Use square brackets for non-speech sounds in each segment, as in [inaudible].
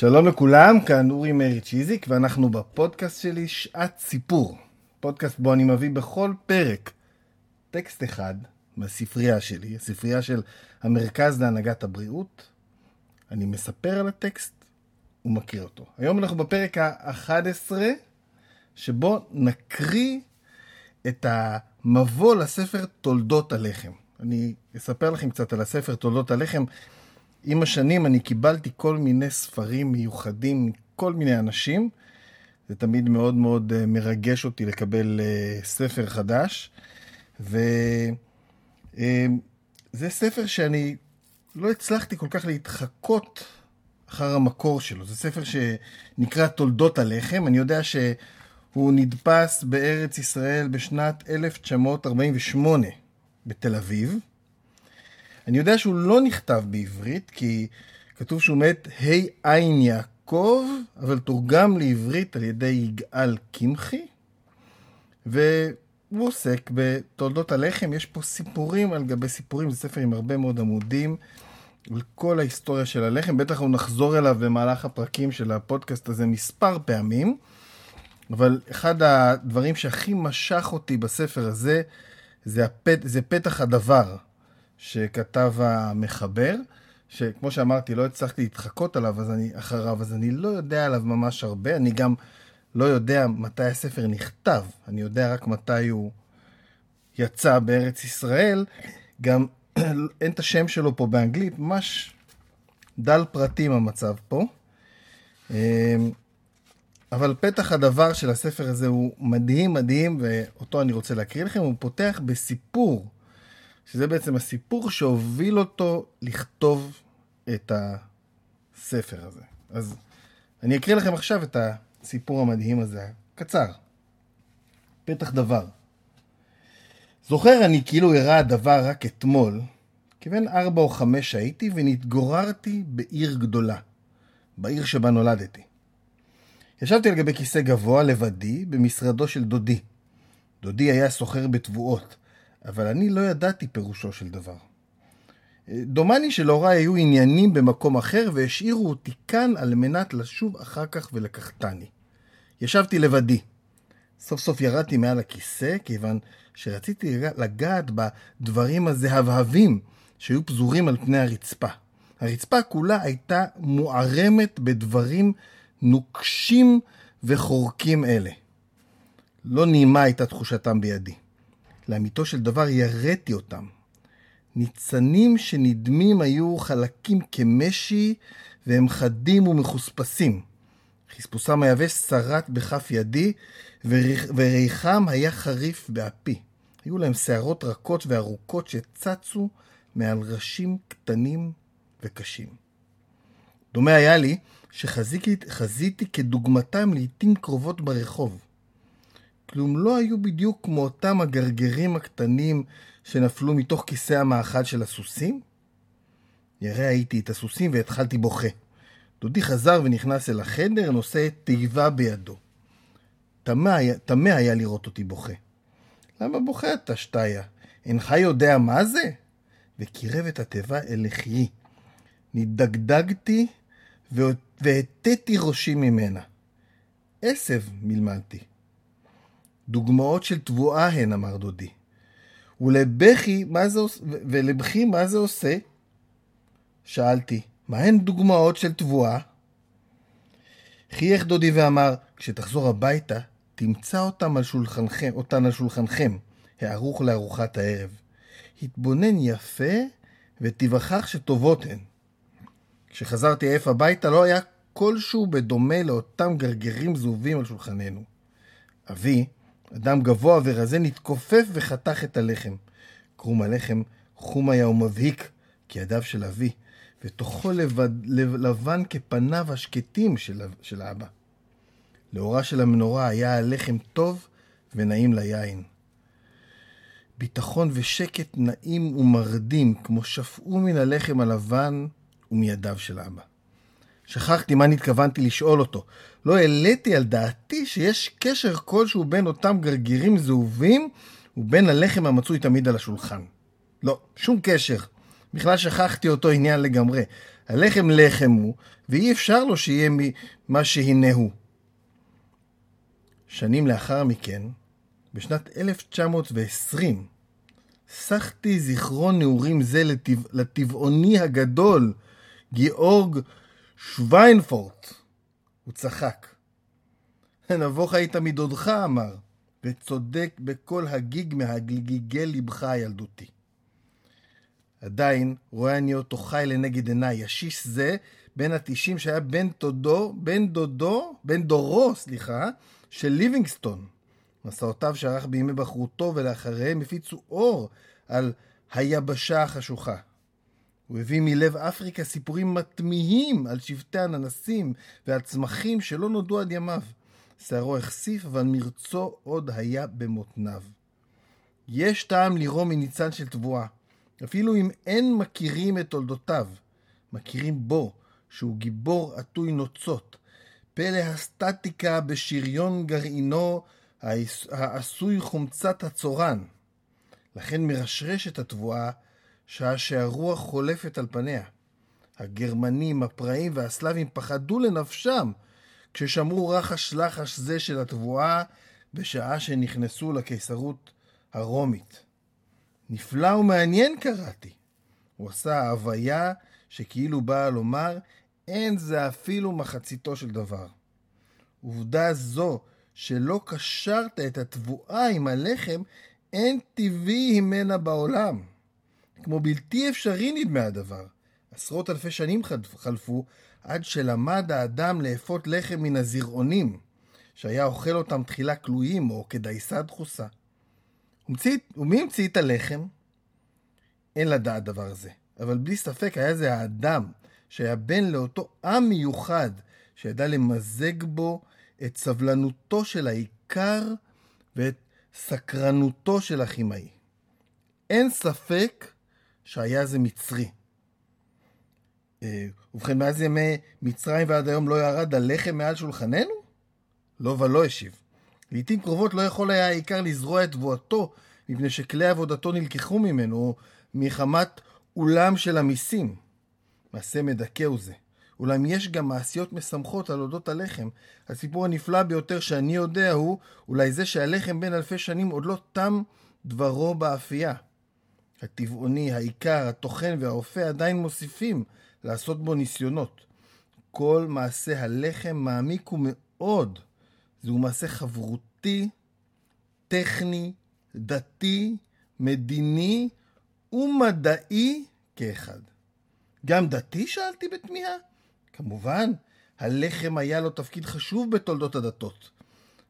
שלום לכולם, כאן אורי מאיר צ'יזיק, ואנחנו בפודקאסט שלי שעת סיפור. פודקאסט בו אני מביא בכל פרק טקסט אחד מהספרייה שלי, הספרייה של המרכז להנהגת הבריאות. אני מספר על הטקסט ומקריא אותו. היום אנחנו בפרק ה-11, שבו נקריא את המבוא לספר תולדות הלחם. אני אספר לכם קצת על הספר תולדות הלחם. עם השנים אני קיבלתי כל מיני ספרים מיוחדים מכל מיני אנשים. זה תמיד מאוד מאוד אה, מרגש אותי לקבל אה, ספר חדש. וזה אה, ספר שאני לא הצלחתי כל כך להתחקות אחר המקור שלו. זה ספר שנקרא תולדות הלחם. אני יודע שהוא נדפס בארץ ישראל בשנת 1948 בתל אביב. אני יודע שהוא לא נכתב בעברית, כי כתוב שהוא מת ה' עין יעקב, אבל תורגם לעברית על ידי יגאל קמחי, והוא עוסק בתולדות הלחם. יש פה סיפורים על גבי סיפורים, זה ספר עם הרבה מאוד עמודים. על כל ההיסטוריה של הלחם, בטח אנחנו נחזור אליו במהלך הפרקים של הפודקאסט הזה מספר פעמים, אבל אחד הדברים שהכי משך אותי בספר הזה, זה, הפת, זה פתח הדבר שכתב המחבר, שכמו שאמרתי, לא הצלחתי להתחקות עליו אז אני, אחריו, אז אני לא יודע עליו ממש הרבה. אני גם לא יודע מתי הספר נכתב, אני יודע רק מתי הוא יצא בארץ ישראל. גם [clears throat] אין את השם שלו פה באנגלית, ממש דל פרטים המצב פה. אמ, אבל פתח הדבר של הספר הזה הוא מדהים מדהים, ואותו אני רוצה להקריא לכם. הוא פותח בסיפור שזה בעצם הסיפור שהוביל אותו לכתוב את הספר הזה. אז אני אקריא לכם עכשיו את הסיפור המדהים הזה, קצר. פתח דבר. זוכר אני כאילו אירע הדבר רק אתמול, כבן ארבע או חמש הייתי ונתגוררתי בעיר גדולה, בעיר שבה נולדתי. ישבתי על גבי כיסא גבוה לבדי במשרדו של דודי. דודי היה סוחר בתבואות, אבל אני לא ידעתי פירושו של דבר. דומני שלהוריי היו עניינים במקום אחר והשאירו אותי כאן על מנת לשוב אחר כך ולקחתני. ישבתי לבדי. סוף סוף ירדתי מעל הכיסא, כיוון שרציתי לגעת בדברים הזהבהבים שהיו פזורים על פני הרצפה. הרצפה כולה הייתה מוערמת בדברים נוקשים וחורקים אלה. לא נעימה הייתה תחושתם בידי. לאמיתו של דבר יראתי אותם. ניצנים שנדמים היו חלקים כמשי, והם חדים ומחוספסים. חספוסם היבש שרט בכף ידי, וריחם היה חריף באפי. היו להם שערות רכות וארוכות שצצו מעל ראשים קטנים וקשים. דומה היה לי שחזיתי כדוגמתם לעתים קרובות ברחוב. כלום לא היו בדיוק כמו אותם הגרגרים הקטנים שנפלו מתוך כיסא המאכל של הסוסים? ירא הייתי את הסוסים והתחלתי בוכה. דודי חזר ונכנס אל החדר, נושא תיבה בידו. תמה היה לראות אותי בוכה. למה בוכה אתה, שתיה? אינך יודע מה זה? וקירב את התיבה אל לחיי. נדגדגתי והטתי ראשי ממנה. עשב, מלמלתי. דוגמאות של תבואה הן, אמר דודי. ולבכי, מה זה עושה, ולבכי, מה זה עושה? שאלתי, מה הן דוגמאות של תבואה? חייך דודי ואמר, כשתחזור הביתה, תמצא אותם על שולחנכם, אותן על שולחנכם, הערוך לארוחת הערב. התבונן יפה ותיווכח שטובות הן. כשחזרתי עייף הביתה לא היה כלשהו בדומה לאותם גרגרים זהובים על שולחננו. אבי, אדם גבוה ורזה נתכופף וחתך את הלחם. קרום הלחם חום היה ומבהיק כידיו של אבי, ותוכו לבד, לבן כפניו השקטים של, של האבא. לאורה של המנורה היה הלחם טוב ונעים ליין. ביטחון ושקט נעים ומרדים, כמו שפעו מן הלחם הלבן ומידיו של אבא. שכחתי מה נתכוונתי לשאול אותו. לא העליתי על דעתי שיש קשר כלשהו בין אותם גרגירים זהובים ובין הלחם המצוי תמיד על השולחן. לא, שום קשר. בכלל שכחתי אותו עניין לגמרי. הלחם לחם הוא, ואי אפשר לו שיהיה מה שהנה הוא. שנים לאחר מכן, בשנת 1920, סחתי זיכרון נעורים זה לטבע, לטבעוני הגדול, גיאורג שוויינפורט. הוא צחק. נבוך היית מדודך, אמר, וצודק בכל הגיג מהגיגי לבך הילדותי. עדיין רואה אני אותו חי לנגד עיניי, ישיש זה, בן התשעים שהיה בן דודו, בן דודו, בן דורו, סליחה, של ליבינגסטון. מסעותיו שערך בימי בחרותו ולאחריהם הפיצו אור על היבשה החשוכה. הוא הביא מלב אפריקה סיפורים מתמיהים על שבטי הננסים ועל צמחים שלא נודעו עד ימיו. שערו החשיף, אבל מרצו עוד היה במותניו. יש טעם לירום מניצן של תבואה, אפילו אם אין מכירים את תולדותיו, מכירים בו, שהוא גיבור עטוי נוצות, פלא הסטטיקה בשריון גרעינו העשוי חומצת הצורן. לכן מרשרשת התבואה שעה שהרוח חולפת על פניה. הגרמנים, הפראים והסלאבים פחדו לנפשם כששמעו רחש לחש זה של התבואה בשעה שנכנסו לקיסרות הרומית. נפלא ומעניין קראתי. הוא עשה הוויה שכאילו באה לומר, אין זה אפילו מחציתו של דבר. עובדה זו שלא קשרת את התבואה עם הלחם, אין טבעי ממנה בעולם. כמו בלתי אפשרי נדמה הדבר. עשרות אלפי שנים חלפו עד שלמד האדם לאפות לחם מן הזרעונים, שהיה אוכל אותם תחילה כלואים או כדייסה דחוסה. ומי המציא את הלחם? אין לדעת דבר זה, אבל בלי ספק היה זה האדם שהיה בן לאותו עם מיוחד שידע למזג בו את סבלנותו של העיקר ואת סקרנותו של הכימאי. אין ספק שהיה זה מצרי. אה, ובכן, מאז ימי מצרים ועד היום לא ירד הלחם מעל שולחננו? לא ולא השיב. לעתים קרובות לא יכול היה העיקר לזרוע את תבואתו, מפני שכלי עבודתו נלקחו ממנו מחמת אולם של המיסים. מעשה מדכא הוא זה. אולם יש גם מעשיות משמחות על אודות הלחם. הסיפור הנפלא ביותר שאני יודע הוא אולי זה שהלחם בן אלפי שנים עוד לא תם דברו באפייה. הטבעוני, העיקר, הטוחן והאופה עדיין מוסיפים לעשות בו ניסיונות. כל מעשה הלחם מעמיק הוא מאוד. זהו מעשה חברותי, טכני, דתי, מדיני ומדעי כאחד. גם דתי? שאלתי בתמיהה. כמובן, הלחם היה לו תפקיד חשוב בתולדות הדתות.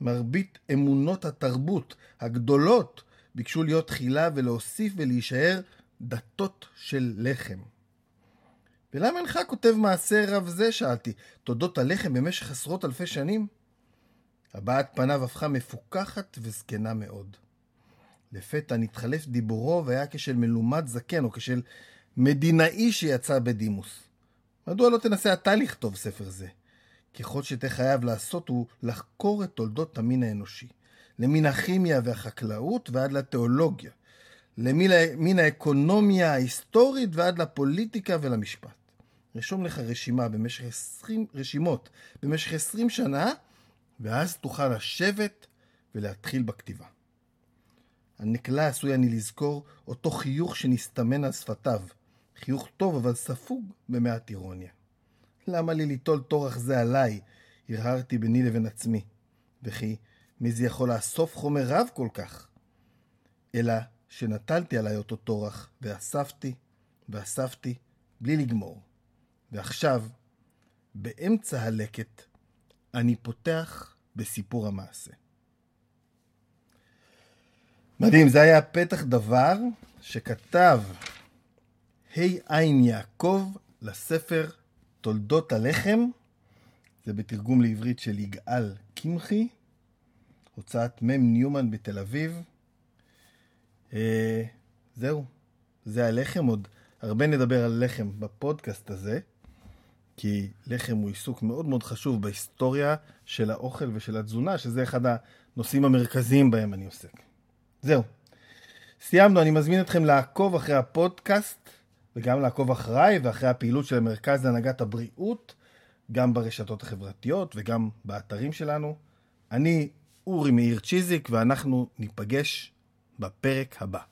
מרבית אמונות התרבות הגדולות ביקשו להיות תחילה ולהוסיף ולהישאר דתות של לחם. ולמה אינך כותב מעשה רב זה, שאלתי, תולדות הלחם במשך עשרות אלפי שנים? הבעת פניו הפכה מפוכחת וזקנה מאוד. לפתע נתחלף דיבורו והיה כשל מלומד זקן, או כשל מדינאי שיצא בדימוס. מדוע לא תנסה אתה לכתוב ספר זה? ככל שתחייב לעשות הוא לחקור את תולדות המין האנושי, למין הכימיה והחקלאות ועד לתיאולוגיה, למין האקונומיה ההיסטורית ועד לפוליטיקה ולמשפט. רשום לך רשימה במשך 20, רשימות במשך 20 שנה, ואז תוכל לשבת ולהתחיל בכתיבה. הנקלה עשוי אני לזכור אותו חיוך שנסתמן על שפתיו, חיוך טוב אבל ספוג במעט אירוניה. למה לי ליטול טורח זה עליי? הרהרתי ביני לבין עצמי. וכי מי זה יכול לאסוף חומר רב כל כך? אלא שנטלתי עליי אותו טורח, ואספתי, ואספתי, בלי לגמור. ועכשיו, באמצע הלקט, אני פותח בסיפור המעשה. מדהים, זה היה פתח דבר שכתב ה' עין יעקב לספר תולדות הלחם, זה בתרגום לעברית של יגאל קמחי, הוצאת מ' ניומן בתל אביב. אה, זהו, זה הלחם, עוד הרבה נדבר על לחם בפודקאסט הזה, כי לחם הוא עיסוק מאוד מאוד חשוב בהיסטוריה של האוכל ושל התזונה, שזה אחד הנושאים המרכזיים בהם אני עוסק. זהו, סיימנו, אני מזמין אתכם לעקוב אחרי הפודקאסט וגם לעקוב אחריי ואחרי הפעילות של המרכז להנהגת הבריאות, גם ברשתות החברתיות וגם באתרים שלנו. אני אורי מאיר צ'יזיק, ואנחנו ניפגש בפרק הבא.